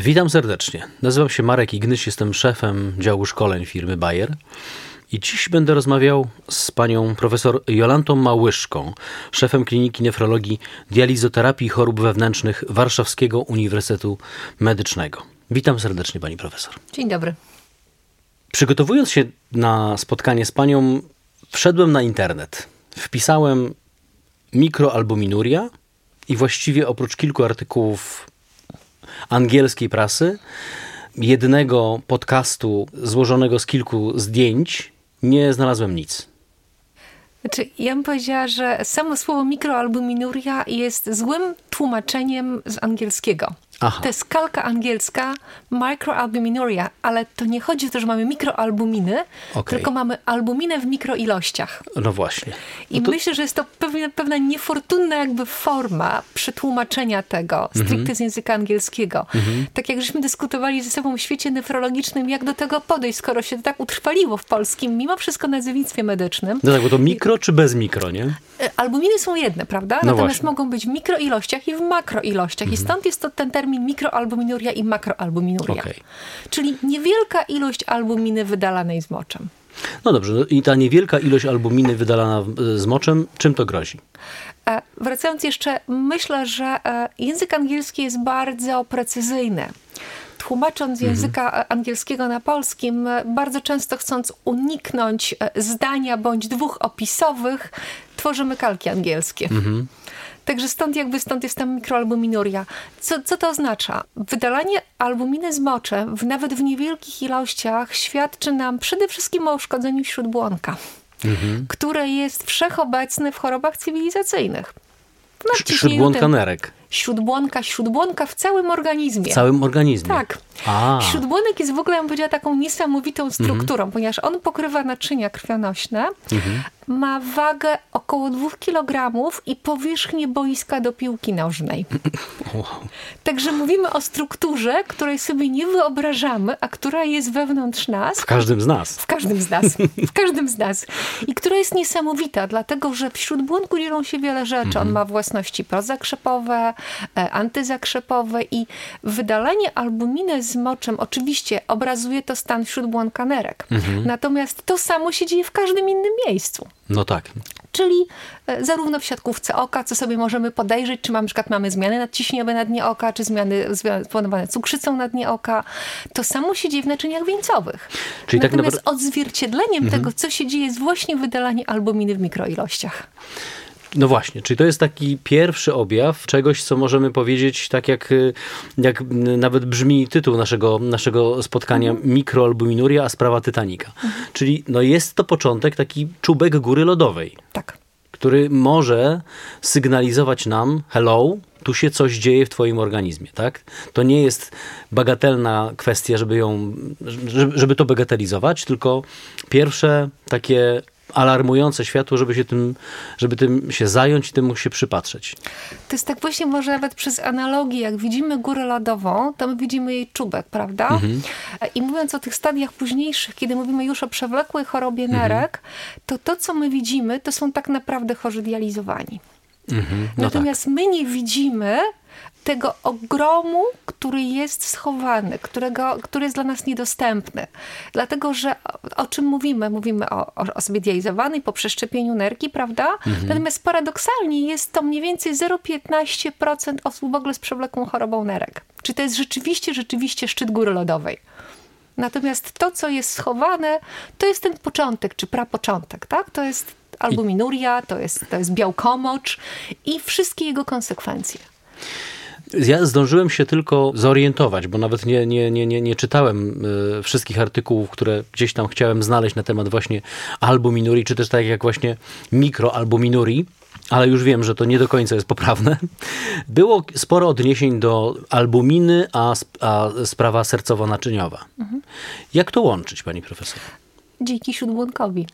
Witam serdecznie. Nazywam się Marek Ignyś, jestem szefem działu szkoleń firmy Bayer. I dziś będę rozmawiał z panią profesor Jolantą Małyszką, szefem Kliniki Nefrologii Dializoterapii Chorób Wewnętrznych Warszawskiego Uniwersytetu Medycznego. Witam serdecznie pani profesor. Dzień dobry. Przygotowując się na spotkanie z panią, wszedłem na internet. Wpisałem mikroalbuminuria i właściwie oprócz kilku artykułów angielskiej prasy, jednego podcastu złożonego z kilku zdjęć, nie znalazłem nic. Znaczy, ja bym powiedziała, że samo słowo mikroalbuminuria jest złym tłumaczeniem z angielskiego. Aha. To jest kalka angielska microalbuminuria, ale to nie chodzi o to, że mamy mikroalbuminy, okay. tylko mamy albuminę w mikroilościach. No właśnie. I no to... myślę, że jest to pewna, pewna niefortunna jakby forma przetłumaczenia tego stricte mm -hmm. z języka angielskiego. Mm -hmm. Tak jak żeśmy dyskutowali ze sobą w świecie nefrologicznym, jak do tego podejść, skoro się to tak utrwaliło w polskim, mimo wszystko nazewnictwie medycznym. No tak, bo to mikro czy bez mikro, nie? E, albuminy są jedne, prawda? No Natomiast właśnie. mogą być w mikroilościach i w makroilościach. Mm -hmm. I stąd jest to ten termin termin mikroalbuminuria i makroalbuminuria. Okay. Czyli niewielka ilość albuminy wydalanej z moczem. No dobrze, no i ta niewielka ilość albuminy wydalana z moczem, czym to grozi? E, wracając jeszcze, myślę, że e, język angielski jest bardzo precyzyjny tłumacząc mhm. języka mhm. angielskiego na polskim, bardzo często chcąc uniknąć zdania bądź dwóch opisowych, tworzymy kalki angielskie. Mhm. Także stąd jakby stąd jest tam mikroalbuminuria. Co, co to oznacza? Wydalanie albuminy z moczem, w, nawet w niewielkich ilościach, świadczy nam przede wszystkim o uszkodzeniu śródbłonka, mhm. które jest wszechobecne w chorobach cywilizacyjnych. Śródbłonka nerek śródbłonka, śródbłonka w całym organizmie. W całym organizmie. Tak. A. Śródbłonek jest w ogóle, ja bym powiedziała, taką niesamowitą strukturą, mhm. ponieważ on pokrywa naczynia krwionośne, mhm. Ma wagę około 2 kg i powierzchnię boiska do piłki nożnej. Wow. Także mówimy o strukturze, której sobie nie wyobrażamy, a która jest wewnątrz nas. W każdym z nas. W każdym z nas. W każdym z nas. I która jest niesamowita, dlatego że w śródbłonku dzieją się wiele rzeczy. Mhm. On ma własności prozakrzepowe, E, antyzakrzepowe i wydalanie albuminy z moczem oczywiście obrazuje to stan śródbłonka nerek. Mhm. Natomiast to samo się dzieje w każdym innym miejscu. No tak czyli e, zarówno w siatkówce oka, co sobie możemy podejrzeć, czy na przykład mamy zmiany nadciśnieniowe na dnie oka, czy zmiany spowodowane cukrzycą na dnie oka. To samo się dzieje w naczyniach wieńcowych. Czyli tak Natomiast tak naprawdę... odzwierciedleniem mhm. tego, co się dzieje, jest właśnie wydalanie albuminy w mikroilościach. No właśnie, czyli to jest taki pierwszy objaw czegoś, co możemy powiedzieć, tak jak, jak nawet brzmi tytuł naszego, naszego spotkania, mhm. mikroalbuminuria, a sprawa Titanica. Mhm. Czyli no jest to początek, taki czubek góry lodowej. Tak. Który może sygnalizować nam, hello, tu się coś dzieje w twoim organizmie, tak? To nie jest bagatelna kwestia, żeby ją, żeby, żeby to bagatelizować, tylko pierwsze takie alarmujące światło, żeby się tym, żeby tym się zająć i temu się przypatrzeć. To jest tak właśnie może nawet przez analogię, jak widzimy górę lodową, to my widzimy jej czubek, prawda? Mhm. I mówiąc o tych stadiach późniejszych, kiedy mówimy już o przewlekłej chorobie mhm. nerek, to to, co my widzimy, to są tak naprawdę chorzy dializowani. Mhm. No Natomiast tak. my nie widzimy tego ogromu, który jest schowany, którego, który jest dla nas niedostępny. Dlatego, że o, czym mówimy? Mówimy o, o osobie dializowanej po przeszczepieniu nerki, prawda? Mhm. Natomiast paradoksalnie jest to mniej więcej 0,15% osób w ogóle z przewlekłą chorobą nerek. Czy to jest rzeczywiście, rzeczywiście szczyt góry lodowej? Natomiast to, co jest schowane, to jest ten początek, czy prapoczątek, tak? To jest albuminuria, to jest, to jest białkomocz i wszystkie jego konsekwencje. Ja zdążyłem się tylko zorientować, bo nawet nie, nie, nie, nie, nie czytałem y, wszystkich artykułów, które gdzieś tam chciałem znaleźć na temat właśnie albuminurii, czy też tak jak właśnie mikroalbuminurii, ale już wiem, że to nie do końca jest poprawne. Było sporo odniesień do albuminy, a, a sprawa sercowo-naczyniowa. Mhm. Jak to łączyć, pani profesor? Dzięki śródbłonkowi.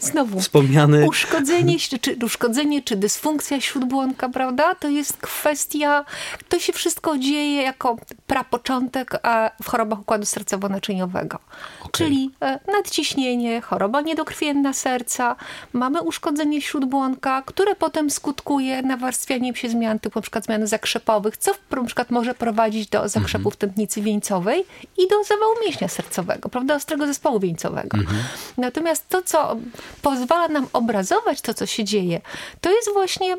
Znowu, Wspomniany... uszkodzenie, czy, uszkodzenie czy dysfunkcja śródbłonka, prawda? To jest kwestia, to się wszystko dzieje jako prapoczątek w chorobach układu sercowo-naczyniowego. Okay. Czyli e, nadciśnienie, choroba niedokrwienna serca, mamy uszkodzenie śródbłonka, które potem skutkuje nawarstwianiem się zmian, typu na przykład zmian zakrzepowych, co na przykład może prowadzić do zakrzepów mhm. tętnicy wieńcowej i do zawału mięśnia sercowego, prawda? Ostrego zespołu wieńcowego. Mhm. Natomiast to, co pozwala nam obrazować to, co się dzieje, to jest właśnie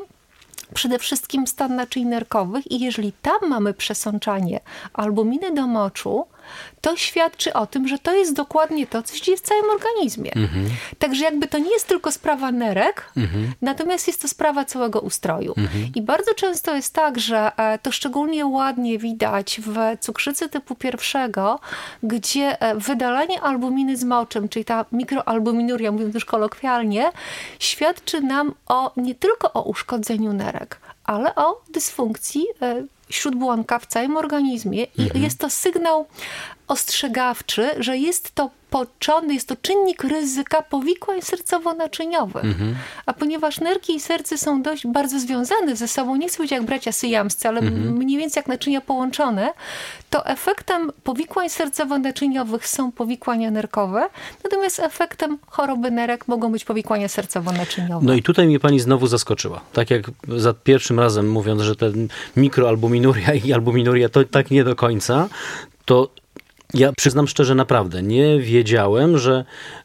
przede wszystkim stan naczyń nerkowych i jeżeli tam mamy przesączanie albuminy do moczu, to świadczy o tym, że to jest dokładnie to, co się dzieje w całym organizmie. Mhm. Także jakby to nie jest tylko sprawa nerek, mhm. natomiast jest to sprawa całego ustroju. Mhm. I bardzo często jest tak, że e, to szczególnie ładnie widać w cukrzycy typu pierwszego, gdzie e, wydalanie albuminy z moczem, czyli ta mikroalbuminuria, mówiąc już kolokwialnie, świadczy nam o nie tylko o uszkodzeniu nerek, ale o dysfunkcji e, śródbłonka w całym organizmie i mhm. jest to sygnał ostrzegawczy, że jest to początek, jest to czynnik ryzyka powikłań sercowo-naczyniowych. Mhm. A ponieważ nerki i serce są dość bardzo związane ze sobą, nie chcę powiedzieć jak bracia syjamscy, ale mhm. mniej więcej jak naczynia połączone, to efektem powikłań sercowo-naczyniowych są powikłania nerkowe, natomiast efektem choroby nerek mogą być powikłania sercowo-naczyniowe. No i tutaj mnie pani znowu zaskoczyła. Tak jak za pierwszym razem mówiąc, że ten mikroalbuminuria i albuminuria to tak nie do końca, to ja przyznam szczerze, naprawdę nie wiedziałem, że.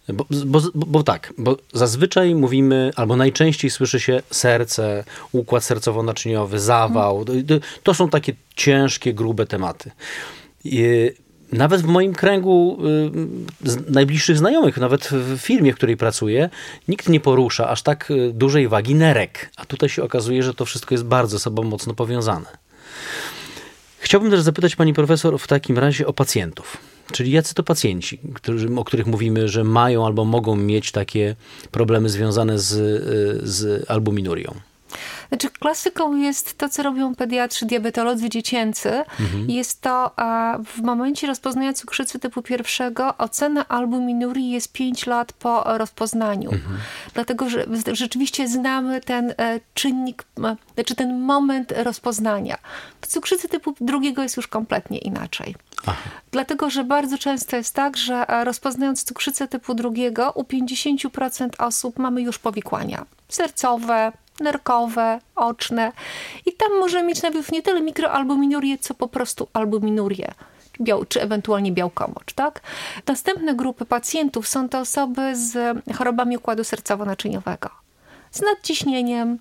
Bo, bo, bo, tak, bo zazwyczaj mówimy, albo najczęściej słyszy się serce, układ sercowo-naczyniowy, zawał. To są takie ciężkie, grube tematy. Nawet w moim kręgu y, najbliższych znajomych, nawet w firmie, w której pracuję, nikt nie porusza aż tak y, dużej wagi nerek. A tutaj się okazuje, że to wszystko jest bardzo sobą mocno powiązane. Chciałbym też zapytać pani profesor w takim razie o pacjentów. Czyli jacy to pacjenci, którzy, o których mówimy, że mają albo mogą mieć takie problemy związane z, z albuminurią? Znaczy, klasyką jest to, co robią pediatrzy, diabetolodzy dziecięcy. Mhm. Jest to w momencie rozpoznania cukrzycy typu pierwszego ocena albuminurii jest 5 lat po rozpoznaniu. Mhm. Dlatego, że rzeczywiście znamy ten e, czynnik, znaczy ten moment rozpoznania. W cukrzycy typu drugiego jest już kompletnie inaczej. Aha. Dlatego, że bardzo często jest tak, że e, rozpoznając cukrzycę typu drugiego, u 50% osób mamy już powikłania sercowe, nerkowe, oczne. I tam możemy mieć nawet nie tyle mikroalbuminurię, co po prostu albuminurię. Biał, czy ewentualnie białkomocz, tak? Następne grupy pacjentów są to osoby z chorobami układu sercowo-naczyniowego, z nadciśnieniem,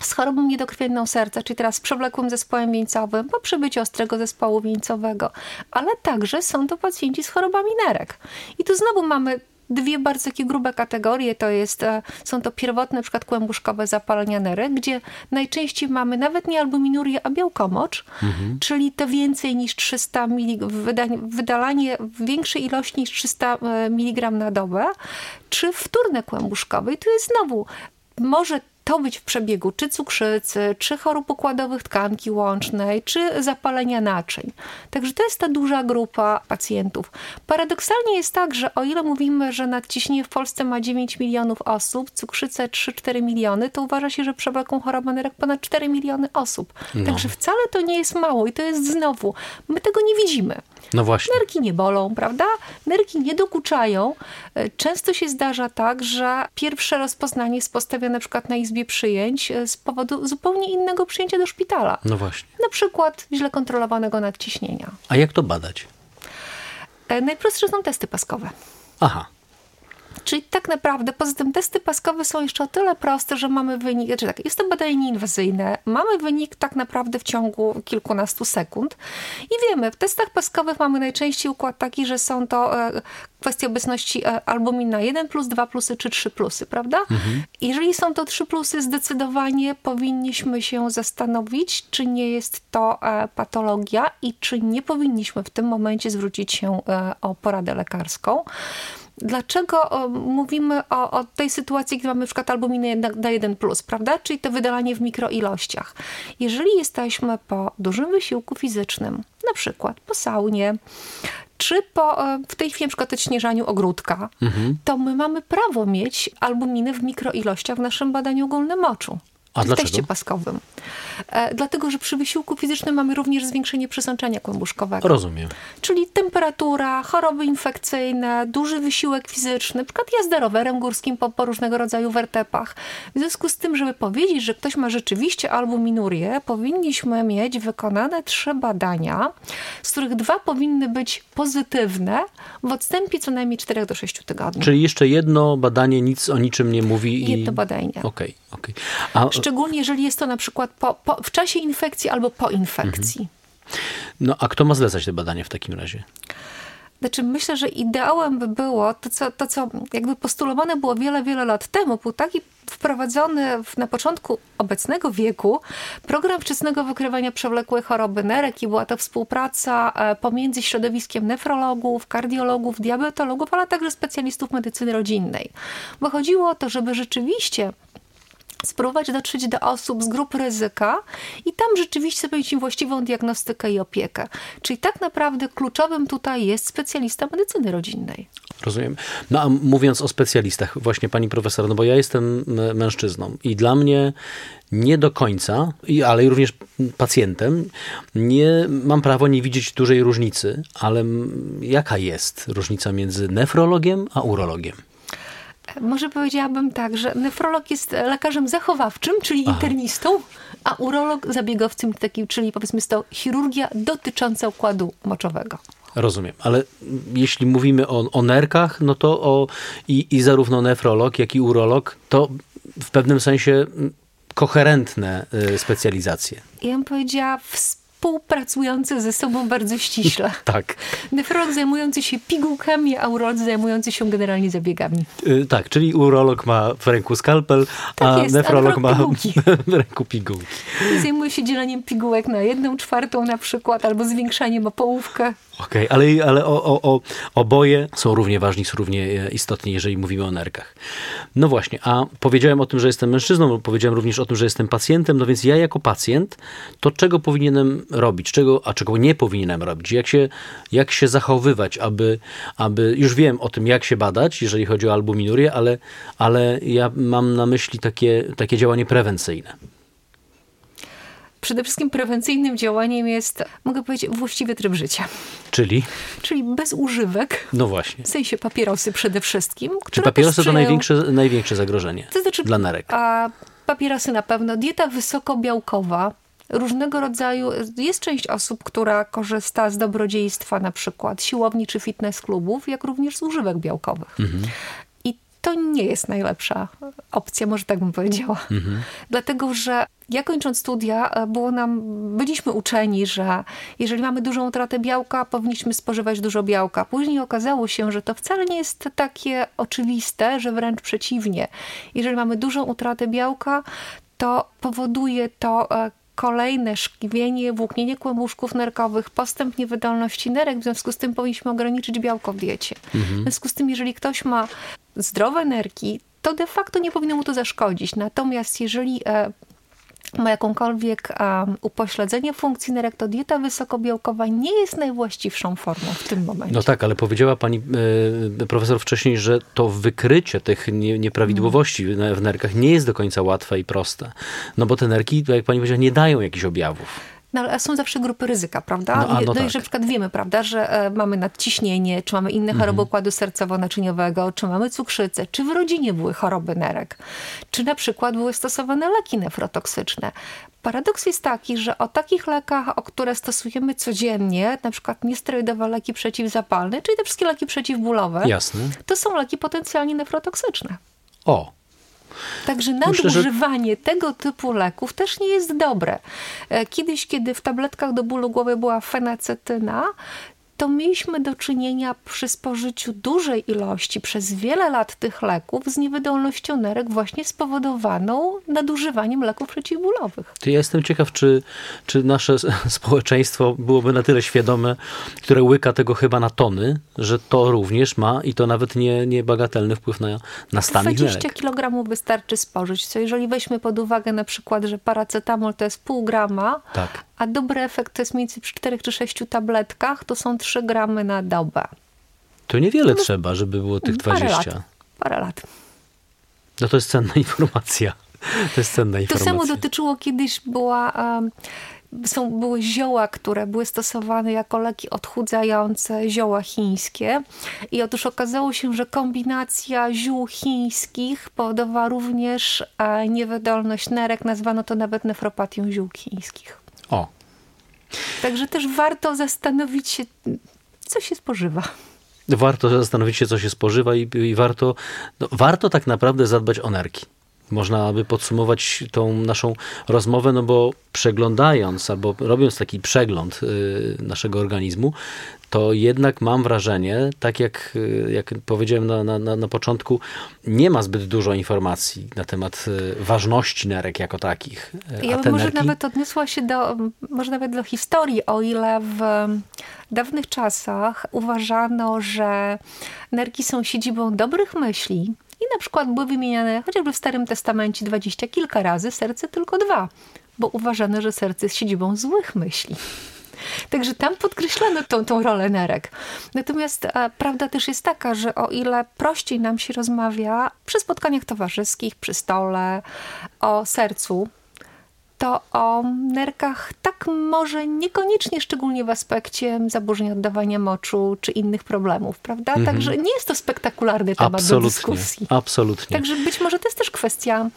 z chorobą niedokrwienną serca, czyli teraz z przewlekłym zespołem wieńcowym, po przybyciu ostrego zespołu wieńcowego, ale także są to pacjenci z chorobami nerek. I tu znowu mamy dwie bardzo takie grube kategorie. To jest, e, są to pierwotne na przykład kłębuszkowe zapalenia nerek, gdzie najczęściej mamy nawet nie albuminurię, a białkomocz, mhm. czyli to więcej niż 300 mg, wydalanie większej ilości niż 300 e, mg na dobę, czy wtórne kłębuszkowe. I tu jest znowu może to być w przebiegu czy cukrzycy, czy chorób układowych tkanki łącznej, czy zapalenia naczyń. Także to jest ta duża grupa pacjentów. Paradoksalnie jest tak, że o ile mówimy, że nadciśnienie w Polsce ma 9 milionów osób, cukrzycę 3-4 miliony, to uważa się, że przewlekłą chorobę nerek ponad 4 miliony osób. No. Także wcale to nie jest mało i to jest znowu, my tego nie widzimy. No właśnie. Nerki nie bolą, prawda? Nerki nie dokuczają. E, często się zdarza tak, że pierwsze rozpoznanie jest postawione na przykład na izbie przyjęć e, z powodu zupełnie innego przyjęcia do szpitala. No właśnie. Na przykład źle kontrolowanego nadciśnienia. A jak to badać? E, najprostsze są testy paskowe. Aha. Czyli tak naprawdę, poza tym testy paskowe są jeszcze o tyle proste, że mamy wynik, znaczy tak, jest to badanie nieinwazyjne, mamy wynik tak naprawdę w ciągu kilkunastu sekund i wiemy, w testach paskowych mamy najczęściej układ taki, że są to e, kwestie obecności e, albumina 1 plus, 2 plusy czy 3 plusy, prawda? Mhm. Jeżeli są to 3 plusy, zdecydowanie powinniśmy się zastanowić, czy nie jest to e, patologia i czy nie powinniśmy w tym momencie zwrócić się o poradę lekarską. Dlaczego o, mówimy o, o, tej sytuacji, gdy mamy na przykład albuminę na 1, prawda? Czyli to wydalanie w mikroilościach. Jeżeli jesteśmy po dużym wysiłku fizycznym, na przykład po saunie, czy po, e, w tej chwili na przykład odśnieżaniu ogródka, mhm. to my mamy prawo mieć albuminy w mikroilościach w naszym badaniu ogólnym moczu. A w dlaczego? teście paskowym. E, dlatego, że przy wysiłku fizycznym mamy również zwiększenie przesączania kłębuszkowego. Rozumiem. Czyli temperatura, choroby infekcyjne, duży wysiłek fizyczny, np. jazda rowerem górskim po, po, różnego rodzaju wertepach. W związku z tym, żeby powiedzieć, że ktoś ma rzeczywiście albuminurię, powinniśmy mieć wykonane trzy badania, z których dwa powinny być pozytywne w odstępie co najmniej 4 do 6 tygodni. Czyli jeszcze jedno badanie nic o niczym nie mówi. I... Jedno badanie. Okej, okay, okej. Okay. Szczególnie jeżeli jest to na przykład po, po, w czasie infekcji albo po infekcji. Mhm. No a kto ma zlecać te badania w takim razie? Znaczy, myślę, że ideałem by było to co, to, co jakby postulowane było wiele, wiele lat temu, był taki wprowadzony w, na początku obecnego wieku program wczesnego wykrywania przewlekłej choroby nerek i była to współpraca e, pomiędzy środowiskiem nefrologów, kardiologów, diabetologów, ale także specjalistów medycyny rodzinnej. Bo chodziło o to, żeby rzeczywiście spróbować dotrzeć do osób z grup ryzyka i tam rzeczywiście zapewnić im właściwą diagnostykę i opiekę. Czyli tak naprawdę kluczowym tutaj jest specjalista medycyny rodzinnej. Rozumiem. No a mówiąc o specjalistach, właśnie pani profesor, no bo ja jestem mężczyzną i dla mnie nie do końca, ale również pacjentem, nie mam prawo nie widzieć dużej różnicy, ale jaka jest różnica między nefrologiem a urologiem? Może powiedziałabym tak, że nefrolog jest lekarzem zachowawczym, czyli Aha. internistą, a urolog zabiegowcem, taki, czyli powiedzmy jest to chirurgia dotycząca układu moczowego. Rozumiem, ale jeśli mówimy o, o nerkach, no to o, i, i zarówno nefrolog, jak i urolog to w pewnym sensie koherentne y, specjalizacje. Ja bym powiedziała współpracujące ze sobą bardzo ściśle. tak. Nefrolog zajmujący się pigułkami, a urolog zajmujący się generalnie zabiegami. Yy, tak, czyli urolog ma w ręku skalpel, tak a jest, nefrolog ma w ręku pigułki. I zajmuje się dzieleniem pigułek na jedną czwartą na przykład, albo zwiększaniem o połówkę. Okej, okay, ale, ale o, o, o, oboje są równie ważni, są równie istotni, jeżeli mówimy o nerkach. No właśnie, a powiedziałem o tym, że jestem mężczyzną, powiedziałem również o tym, że jestem pacjentem, no więc ja jako pacjent, to czego powinienem robić, czego, a czego nie powinienem robić, jak się, jak się zachowywać, aby, aby, już wiem o tym, jak się badać, jeżeli chodzi o albuminurię, ale, ale ja mam na myśli takie, takie działanie prewencyjne. Przede wszystkim prewencyjnym działaniem jest, mogę powiedzieć, właściwy tryb życia. Czyli? Czyli bez używek. No właśnie. W sensie papierosy przede wszystkim. Czy papierosy to największe, największe zagrożenie to znaczy, dla nerek? A papierosy na pewno. Dieta wysokobiałkowa, różnego rodzaju, jest część osób, która korzysta z dobrodziejstwa na przykład siłowni czy fitness klubów, jak również z używek białkowych. Mhm to nie jest najlepsza opcja, może tak bym powiedziała. Mhm. Dlatego, że ja kończąc studia, e, było nam, byliśmy uczeni, że jeżeli mamy dużą utratę białka, powinniśmy spożywać dużo białka. Później okazało się, że to wcale nie jest takie oczywiste, że wręcz przeciwnie. Jeżeli mamy dużą utratę białka, to powoduje to e, kolejne szkliwienie, włóknienie kłębuszków nerkowych, postęp niewydolności nerek, w związku z tym powinniśmy ograniczyć białko w diecie. Mhm. W związku z tym, jeżeli ktoś ma zdrowe nerki, to de facto nie powinno mu to zaszkodzić. Natomiast jeżeli e, ma jakąkolwiek um, upośledzenie funkcji nerek, to dieta wysokobiałkowa nie jest najwłaściwszą formą w tym momencie. No tak, ale powiedziała pani e, profesor wcześniej, że to wykrycie tych nie, nieprawidłowości hmm. w nerkach nie jest do końca łatwe i proste. No bo te nerki, jak pani powiedziała, nie dają jakichś objawów. No ale są zawsze grupy ryzyka, prawda? No, no, no tak. i że na przykład wiemy, prawda, że e, mamy nadciśnienie, czy mamy inne choroby mhm. układu sercowo-naczyniowego, czy mamy cukrzycę, czy w rodzinie były choroby nerek, czy na przykład były stosowane leki nefrotoksyczne. Paradoks jest taki, że o takich lekach, o które stosujemy codziennie, na przykład niesteroidowe leki przeciwzapalne, czyli te wszystkie leki przeciwbólowe, Jasne. to są leki potencjalnie nefrotoksyczne. O, Także nadużywanie że... tego typu leków też nie jest dobre. E, kiedyś, kiedy w tabletkach do bólu głowy była fenacetyna, to mieliśmy do czynienia przy spożyciu dużej ilości przez wiele lat tych leków z niewydolnością nerek właśnie spowodowaną nadużywaniem leków przeciwbólowych. To ja jestem ciekaw, czy, czy nasze społeczeństwo byłoby na tyle świadome, które łyka tego chyba na tony, że to również ma i to nawet nie, nie bagatelny wpływ na, na stan 20 nerek. kg wystarczy spożyć. Co jeżeli weźmy pod uwagę na przykład, że paracetamol to jest pół grama, Tak. A dobry efekt to jest mniej więcej przy 4 czy 6 tabletkach, to są 3 gramy na dobę. To niewiele trzeba, żeby było tych Parę 20. lat. Parę lat. No to jest cenna informacja. To jest cenna To informacja. samo dotyczyło kiedyś była... Um, są, były zioła, które były stosowane jako leki odchudzające, zioła chińskie. I otóż okazało się, że kombinacja ziół chińskich powodowała również e, niewydolność nerek. Nazwano to nawet nefropatią ziół chińskich. O, Także też warto zastanowić się, co się spożywa. warto zastanowić się, co się spożywa i, i warto, no, warto tak naprawdę zadbać o nerki. Można by podsumować tą naszą rozmowę, no bo przeglądając albo robiąc taki przegląd y, naszego organizmu, to jednak mam wrażenie, tak jak, y, jak powiedziałem na, na, na, początku, nie ma zbyt dużo informacji na temat y, ważności nerek jako takich. Y, Ja bym może nerki, nawet odniosła się do, może nawet do historii, o ile w dawnych czasach uważano, że nerki są siedzibą dobrych myśli i na przykład były wymieniane chociażby w Starym Testamencie dwadzieścia kilka razy, serce tylko dwa, bo uważano, że serce jest siedzibą złych myśli. Także tam podkreślano tą, tą rolę nerek. Natomiast e, prawda też jest taka, że o ile prościej nam się rozmawia przy spotkaniach towarzyskich, przy stole, o sercu, to o nerkach tak może niekoniecznie, szczególnie w aspekcie zaburzeń oddawania moczu czy innych problemów, prawda? Także nie jest to spektakularny temat do absolutnie, dyskusji. absolutnie. Także być może to jest też kwestia,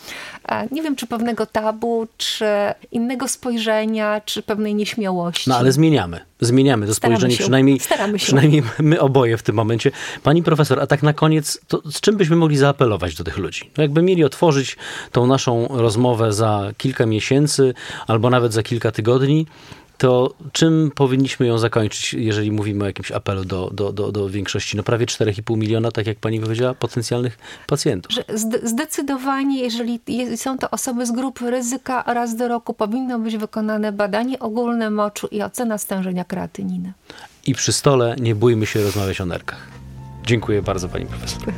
e, nie wiem, czy pewnego tabu, czy innego spojrzenia, czy pewnej nieśmiałości. No ale zmieniamy. Zmieniamy to Staramy spojrzenie, się. przynajmniej, Staramy się. przynajmniej my oboje w tym momencie. Pani profesor, a tak na koniec, to z czym byśmy mogli zaapelować do tych ludzi? No jakby mieli otworzyć tą naszą rozmowę za kilka miesięcy albo nawet za kilka tygodni, to czym powinniśmy ją zakończyć, jeżeli mówimy o jakimś apelu do, do, do, do większości, no prawie 4,5 miliona, tak jak pani powiedziała, potencjalnych pacjentów? Zdecydowanie, jeżeli je- są to osoby z grupy ryzyka, raz do roku powinno być wykonane badanie ogólne moczu i ocena stężenia kreatyniny. I przy stole nie bójmy się rozmawiać o nerkach. Dziękuję bardzo pani profesor.